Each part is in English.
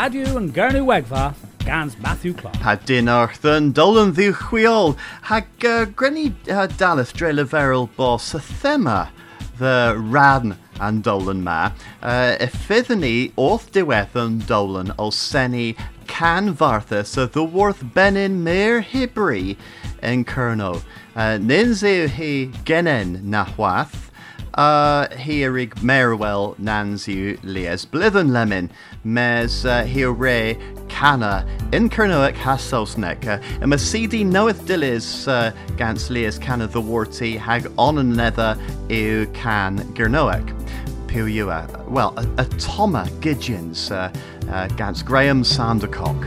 Badu and Gernu Wegfa gans Matthew Clark. Ha dyn dolan the chwiol, hag uh, grenu uh, dalith dre leferol thema the ran and dolan ma, uh, effyddni wrth dolan olseni can farthus y the benyn benin hybri yn in Uh, nyn he genen na hwath, uh, hi erig merwel lies Blithen Lemin mes uh, hiore canna inkernoek haselsnek uh, yma CD knoweth dillis uh, gans lias canna hag on another nether can gyrnoek. Pew. Well, a, a toma uh, uh, gans Graham Sandercock.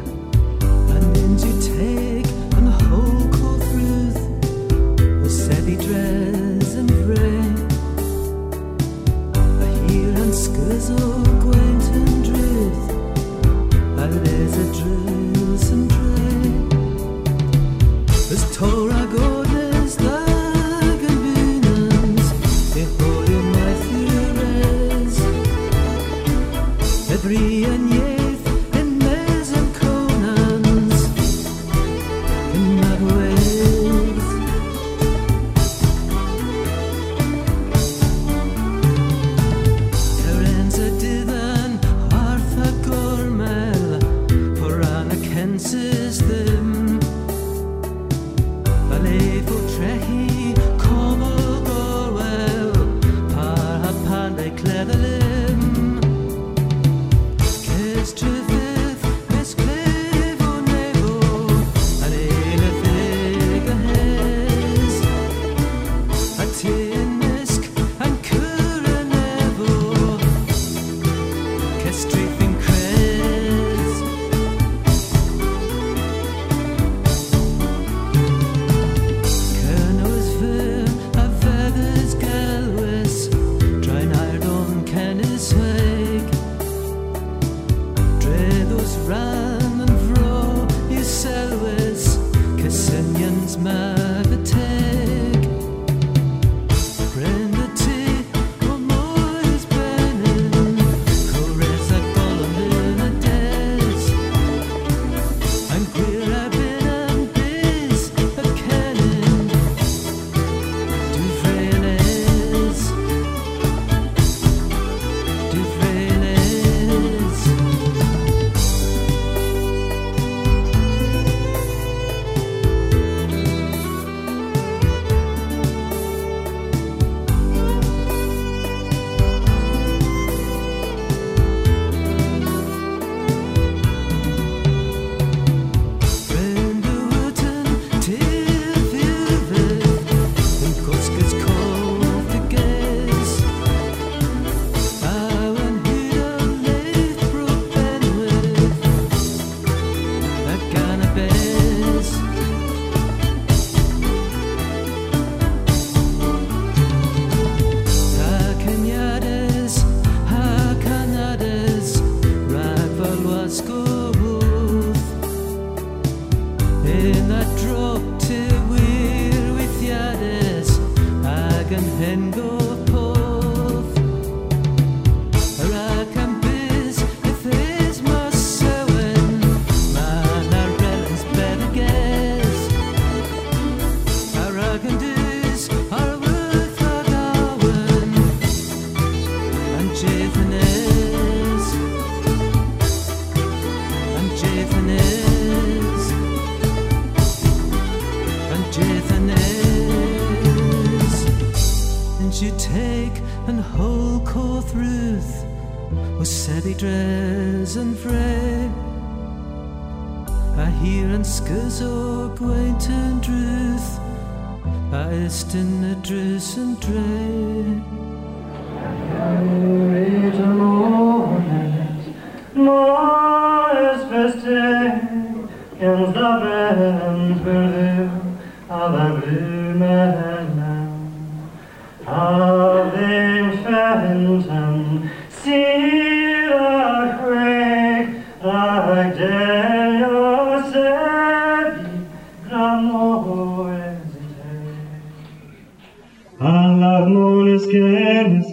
amores quieres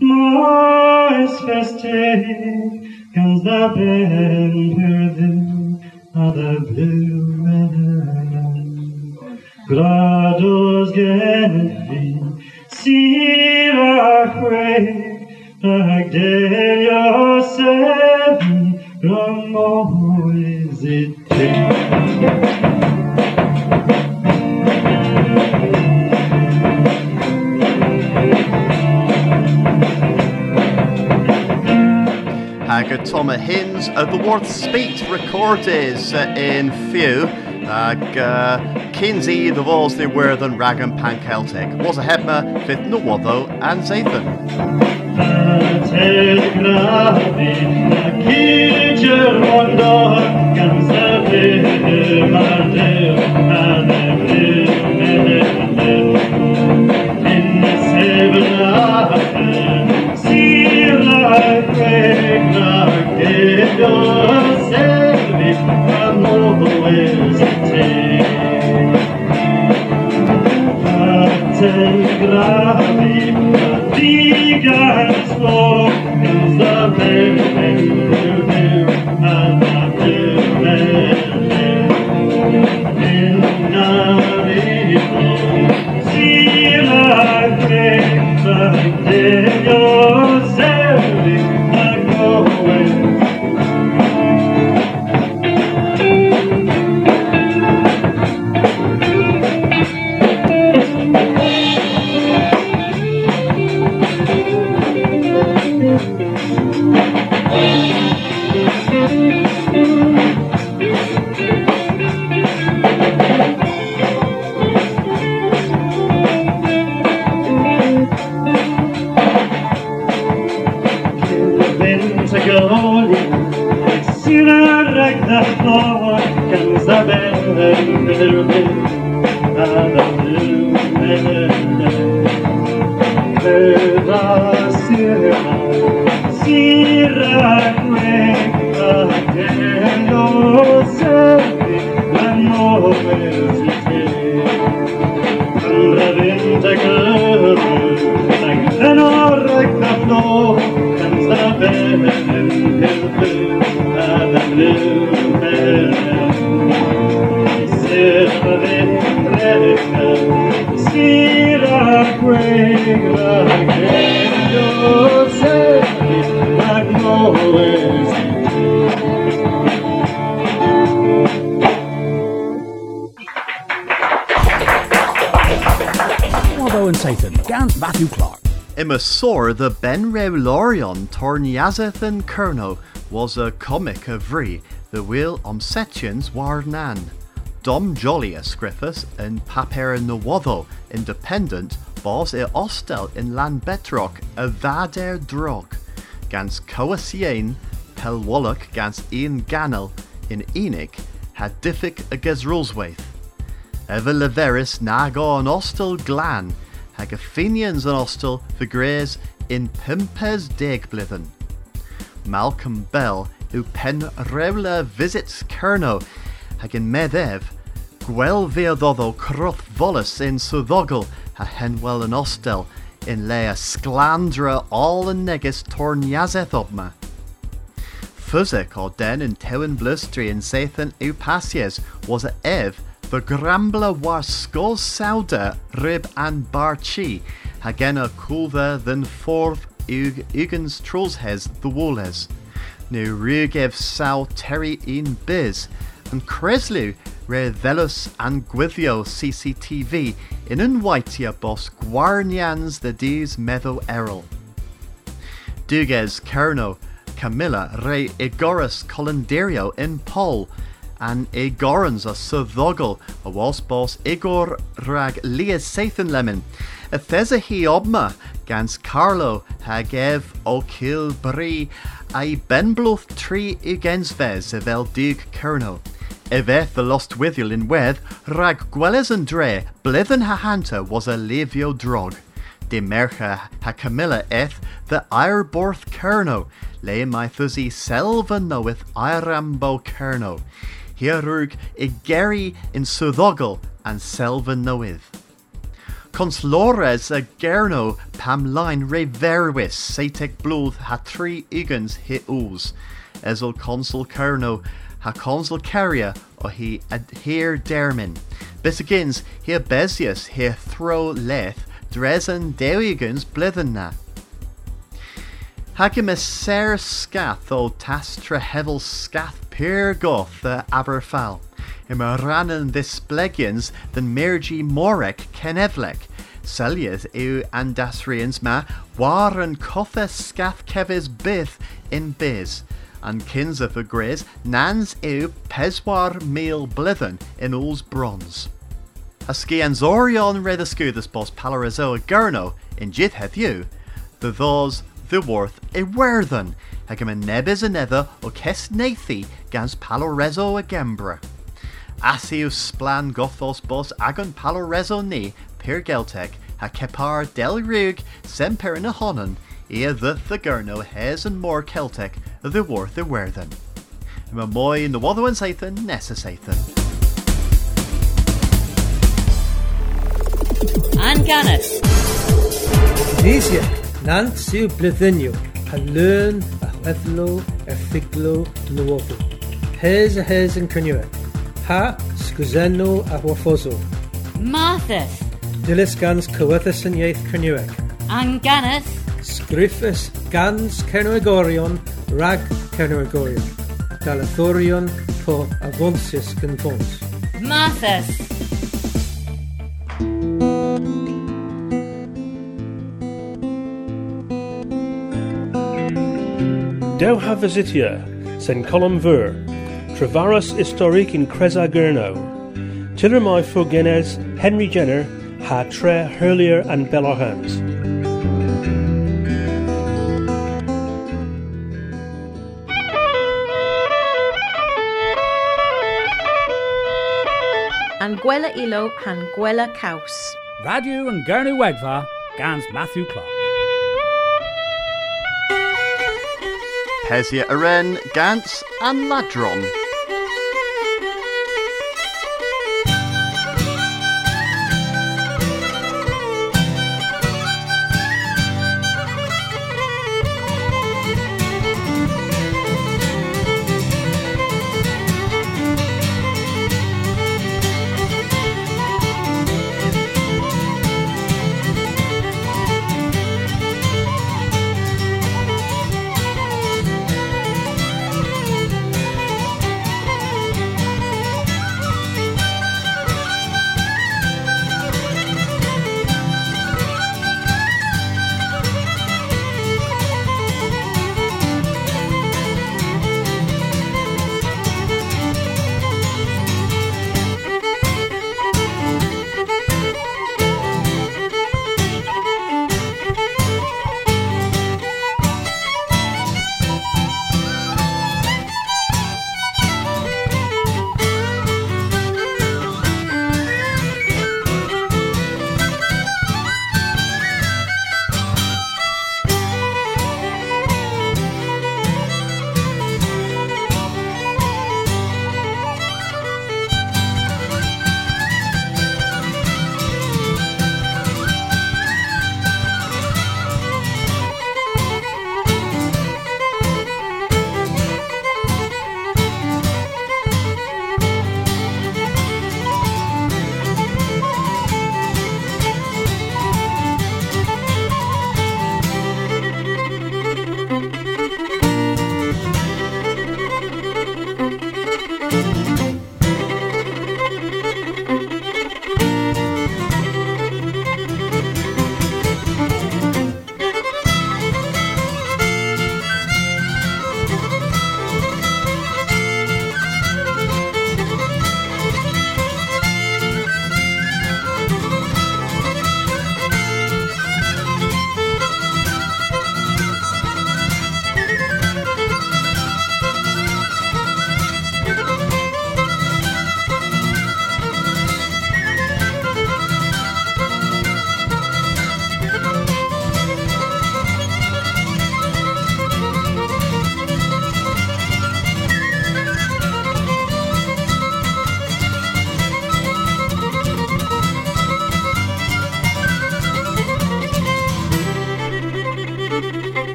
more is feste, cans the ben perdu, ada blue medan. Grados genevi, si rachwe, Agdelia sevi, ramo is it. Ag Toma Hins uh, the Worth Speed recorded uh, in few. Ag uh, Kinsey the Vols they were than Ragam Pan Celtic. Was a hebma fifth no and Zathan. Wabo and Satan, Gans Matthew Clark. Imma Sor the Ben Lorion Torniazathan Kerno was a comic of Vri, the Will Omsetians war nan. Dom Jollius Griffiths and Paper Nawotho Independent Bos e Ostel in Lanbetrock a Vader Drog. Gans Coasien Pelwallock gans Ian Gannel in Enoch had Diffic a Gesrulswaith. Ever leveris nago an ostel glan, hag Athenians an ostel for grays in Pimpes Degblithen. Malcolm Bell, who pen rewla visits Kerno, hag in Medev, Gwel veododdo croth volus in Suddogel, ha henwell an ostel, in lea sclandra all negus torniazeth obma. Fuzek or den in Tewen Blustri in Sathan Upasies was a Ev, the Grambla war skos sauda rib and barchi, hagena coolver than forth ugens trollshes the walles. Nu rugev sau terry in biz, and Creslu re velus and gwithio CCTV in unwaitia bos guarnians the dies meadow errol. Duges Kerno, Camilla re Igoras Colanderio in Pol, and Igorans a Sudvogel, a was boss Igor rag Lias Sathan Lemon. A thesa he obma, gans Carlo hagev o kill bri, I benbluth tree against ves evel dig kerno. Eveth the lost withiel in weth, rag gwelles and dre, blithen ha hanta was a levio drog. De mercha ha Camilla eth the ireborth kerno, lay my fuzzy selva knoweth irambo kerno. Hirug igeri in Suddogel and selva knoweth. Conslores a gerno pam line re verwis satek blood ha three igans hit ooze. Ezel consul Kerno, ha consul Caria, or he adhere dermin. Bisagins, he Besius, he throw leth, Dresen Dewigens blithen na. Hagim ser scath o tastra hevel scath pur goth the aberfal. Im rannen displegians den mergi morek kenevlek. Celias eu andasrians ma waren kothe scath kevis bith in biz. And Kinza the gris nans eu peswar meal blithen in all's bronze. Aski anzorion redascudus bos palarizo a gurno in jith heddiw, the those the worth e werthen, hagam a nebis a nether o kes nathi gans palorezo a gembra. Asius splan gothos bos agon palorezo ni pir geltek ha kepar del rug semper in a honan ea the the gurno hes and more Celtic the worth e werthen. Yma moi in the watherwan saithan nessa saithan. Ann Gannis. Tunisia. Nant sy'n blyddenio, a lyn a chweflo a ffiglo nywofo. Hes a hes yn cynnyw. Ha, sgwzenno a hwafoso. Marthas. Dilys gans cywythus yn ieith cynnyw. Anganus. Sgriffus gans cernwegorion rag cernwegorion. Dalathorion po avonsis gyn fons. Marthas. Dew ha visitia, sen colum ver, Travarus historique in Cresa Gurno, Tiller my Fugenes, Henry Jenner, ha tre Hurlier and Bellohans. Gwela ilo han gwela caws. Radio and Gurney Wegva, Gans Matthew Clark. Pesia Aren, Gantz, and Ladron.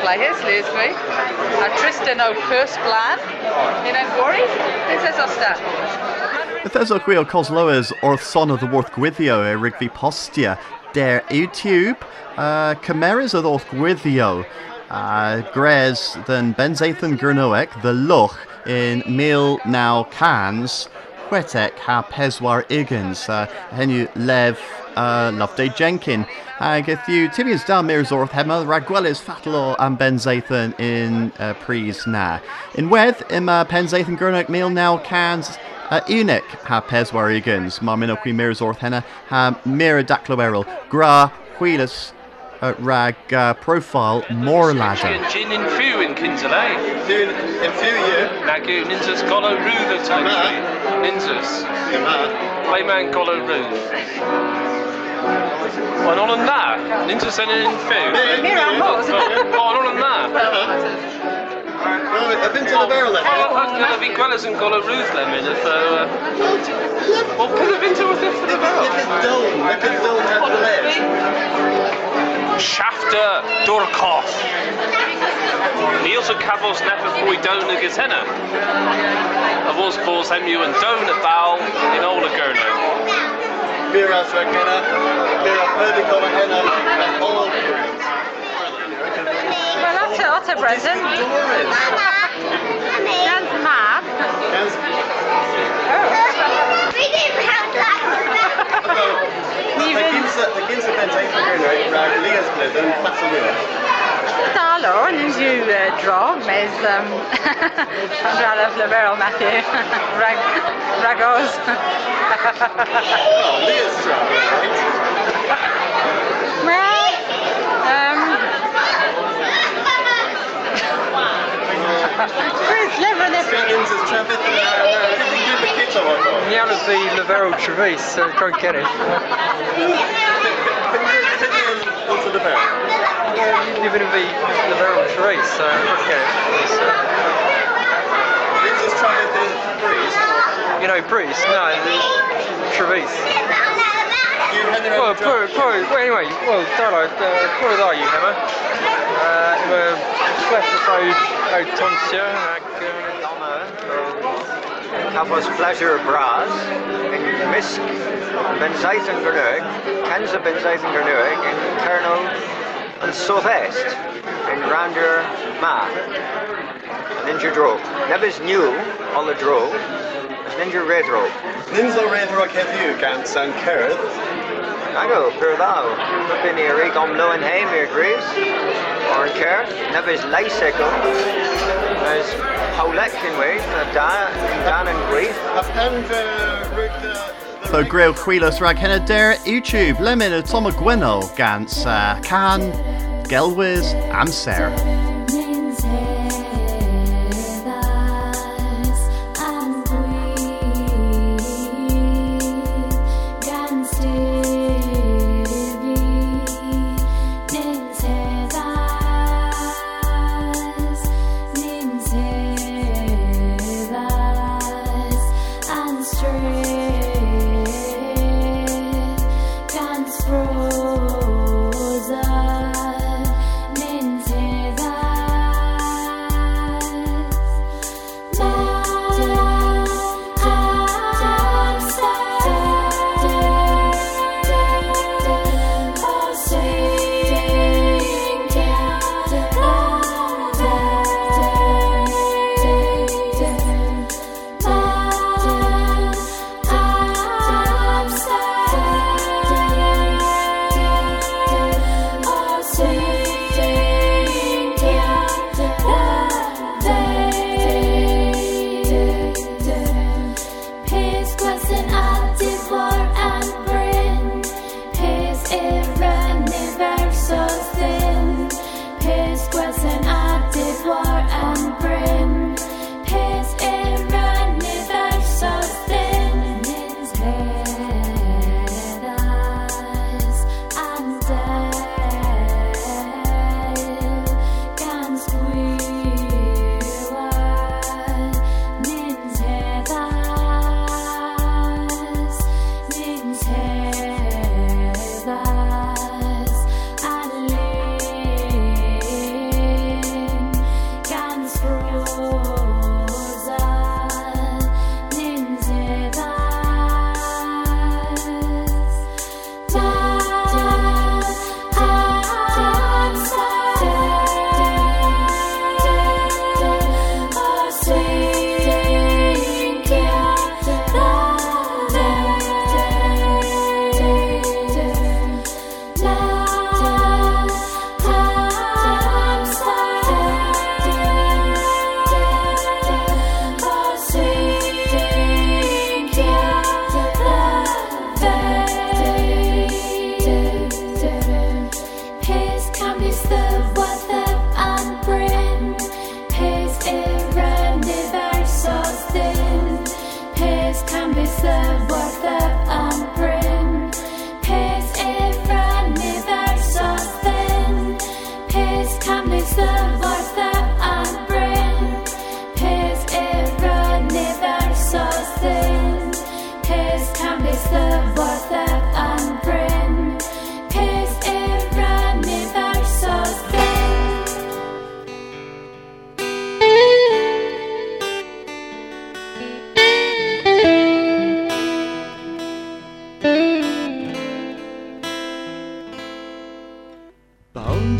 Bleihys, leis gwi. A Tristan o. Purs Blan, in an gwori, this is osta. Bethesda Gwil Cosloas wrth son of the Worth Gwithio e Rigby Postia der YouTube uh, Cymeris oedd wrth Gwithio. Uh, Gres than Benzathan Gurnoek the Luch in Mil Now Cans. Chwetek ha Peswar Iggins. Uh, Henu Lev uh, Loveday Jenkin Ag if you Tibias down Mirs Orth Hema Ragwelis Fatalo and Benzathan in uh, Pries Na In Weth Ima Penzathan Gurnoek Mil Now Cans uh, Unig ha peswar igans, mar min okwi mirs orth henna, ha mira dacloeril, gra, wheelus, uh, rag uh, profile, more ladder. Gin in few in Kinsley. In few you. Nagu ninjas golo roo the time. Ninjas. Playman golo roo. Wel, nôl yn na. Ninjas yn un few. Mira, mos. O, nôl yn na. I've been to the barrel Wel, gyda fi gwelys yn golo roof le mynd. So, uh, Wel, peth y fynd o'r ddiffer y Shafter Durkoff. Niels y cafos neffer fwy down y gytenna. A fos bos hemw yn down y bal in ôl y gyrno. Mira Srakena, Mira Perdico Henna, and all Wel, that's it, that's a present. Gans mab. The Gins of Benzathan Gurnoek, rag Lias Glidden, Fasalua. Dalo, yn yw dro, mes um, Andrada Flaverol Matthew. Rag, ragos. Oh, Lias Strong, right? Well, um, Chris, never the Gins is Trevith the kids on my of the Lavero Travis, so try and get it. The barrel. You're going to be Lavero Travis, so try and get it. So, Gins is Trevith in Breeze. you know, Bruce? No, Henry Well, poor, poor, well, anyway, well, Darlo, uh, poor are you, Emma? Uh, we're left road, road Tonsia, Cafodd pleasure bras in Misk Benzaith yn Gyrnwig, Kenza Benzaith yn Gyrnwig, in Colonel and Southwest, in Grander Ma, Ninja Dro. Nebys new, all the Dro, is Ninja Redro. Ninzo Redro Kevu, Gans and Kerith. Ago, pyr ddaw. Byddwn ni rig om loen heim i'r gris. Or yn cer, nebys leisego. Nes na da, dan yn gwych. A pen So Grail Chwilos rag henna der YouTube lemon a Tom Gweno gans uh, can Gelwiz Amser.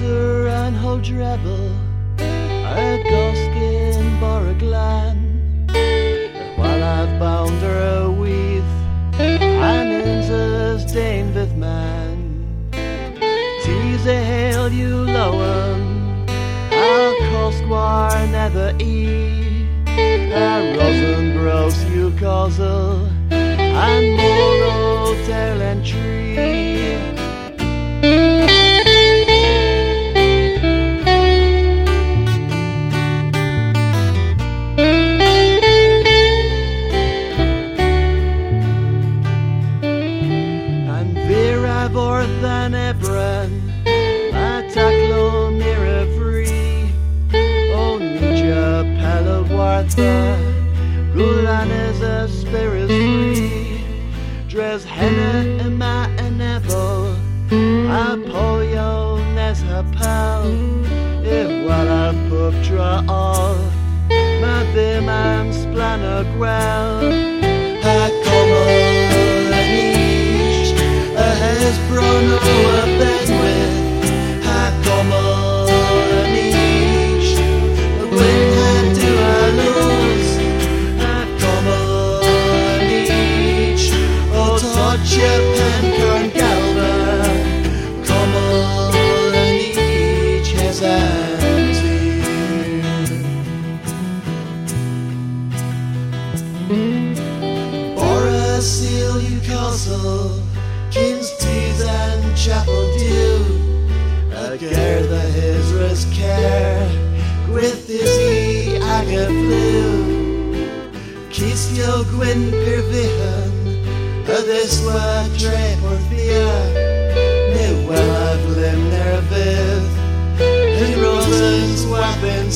Bounder an ho dreble a goskin boraglan while I've bounder a weath and inses dame with man tease a hail you lowen I'll cost war never e. A rosen gross you causel and moral tail and tree Nes ha pal. What I pup draw all Ma splan o gweld A como a niche A hes bron o a benwydd A como a niche A a do a lose? A como a niche O tocha pen Yo gwyn pervihan, a this wa tre porthia. Ne well a glim nervith, and roses weapon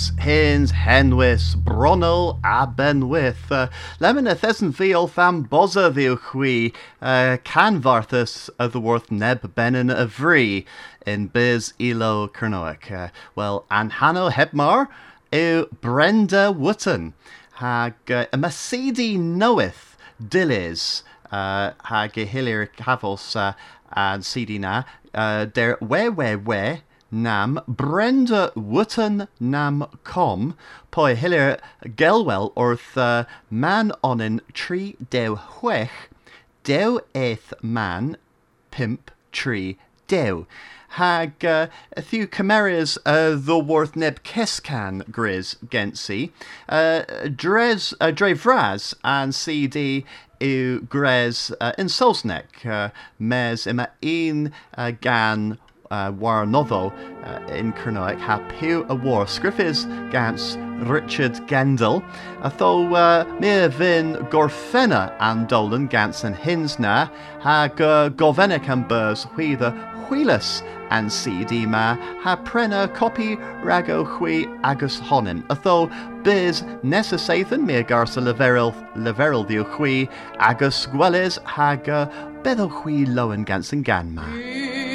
Squarja, Gans, Haines, Henwis, Bronnell, a Benwith, uh, Lemon a Thesson Veal Fam Boza Veal Hui, uh, Canvarthus of the Worth Neb Benin Vree, in Biz Elo Kernoic. Uh, well, Anhano Hebmar, Eu Brenda Wotton, Hag uh, Masidi Knoweth, Dillis, uh, Hag Hilir Havos, uh, and Sidina, uh, der we we we, nam Brenda Wotton nam com, poi hilir gelwell orth uh, man onin tree dew hwech, dew eith man pimp tree dew. Hag uh, few chimeras uh, the worth neb keskan grizz gensi, uh, dres uh, dre vraz and cd u grez uh, in solsnek, uh, mes un uh, gan uh, war novel uh, in Cernoic ha pew a war. Scriffis gans Richard Gendall atho uh, mi vin gorfena and dolan gans and hinsna Ha uh, govenic and burs huitha huilus and CD ma ha prena copy rago hui agus honin tho biz necessathan mere garsa leveril leveril the hui agus gwelis haga uh, beddo hui loen gans an ganma.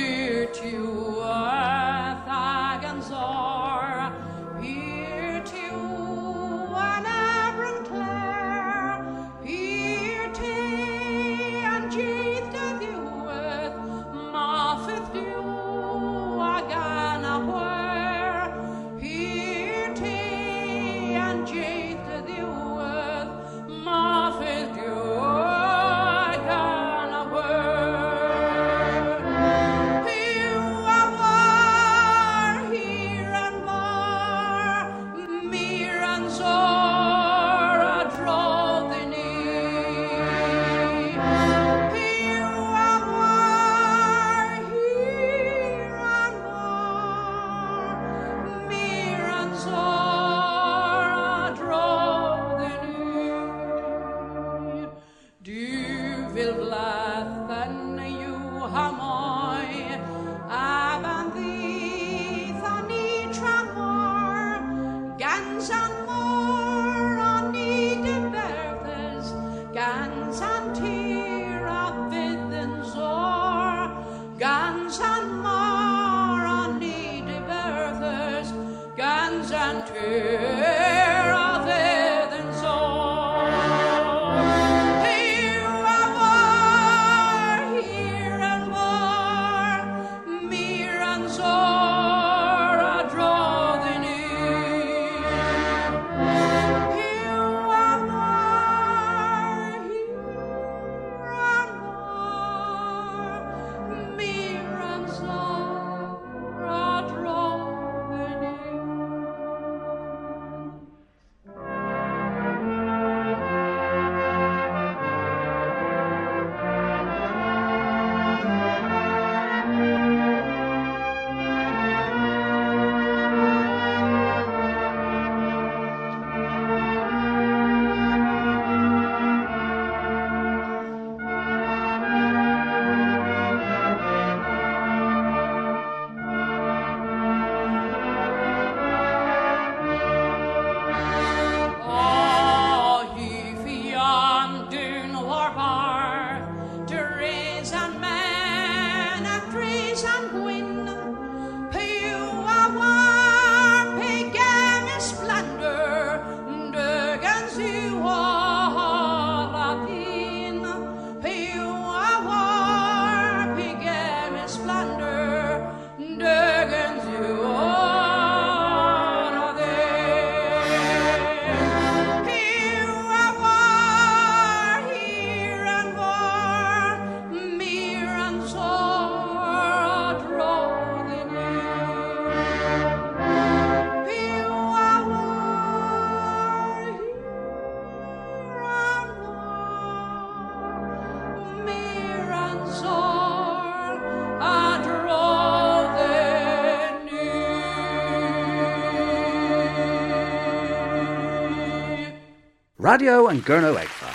Radio and Gurno Eggfa.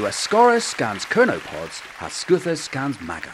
US scans Kernopods, has Scuthus scans Maga.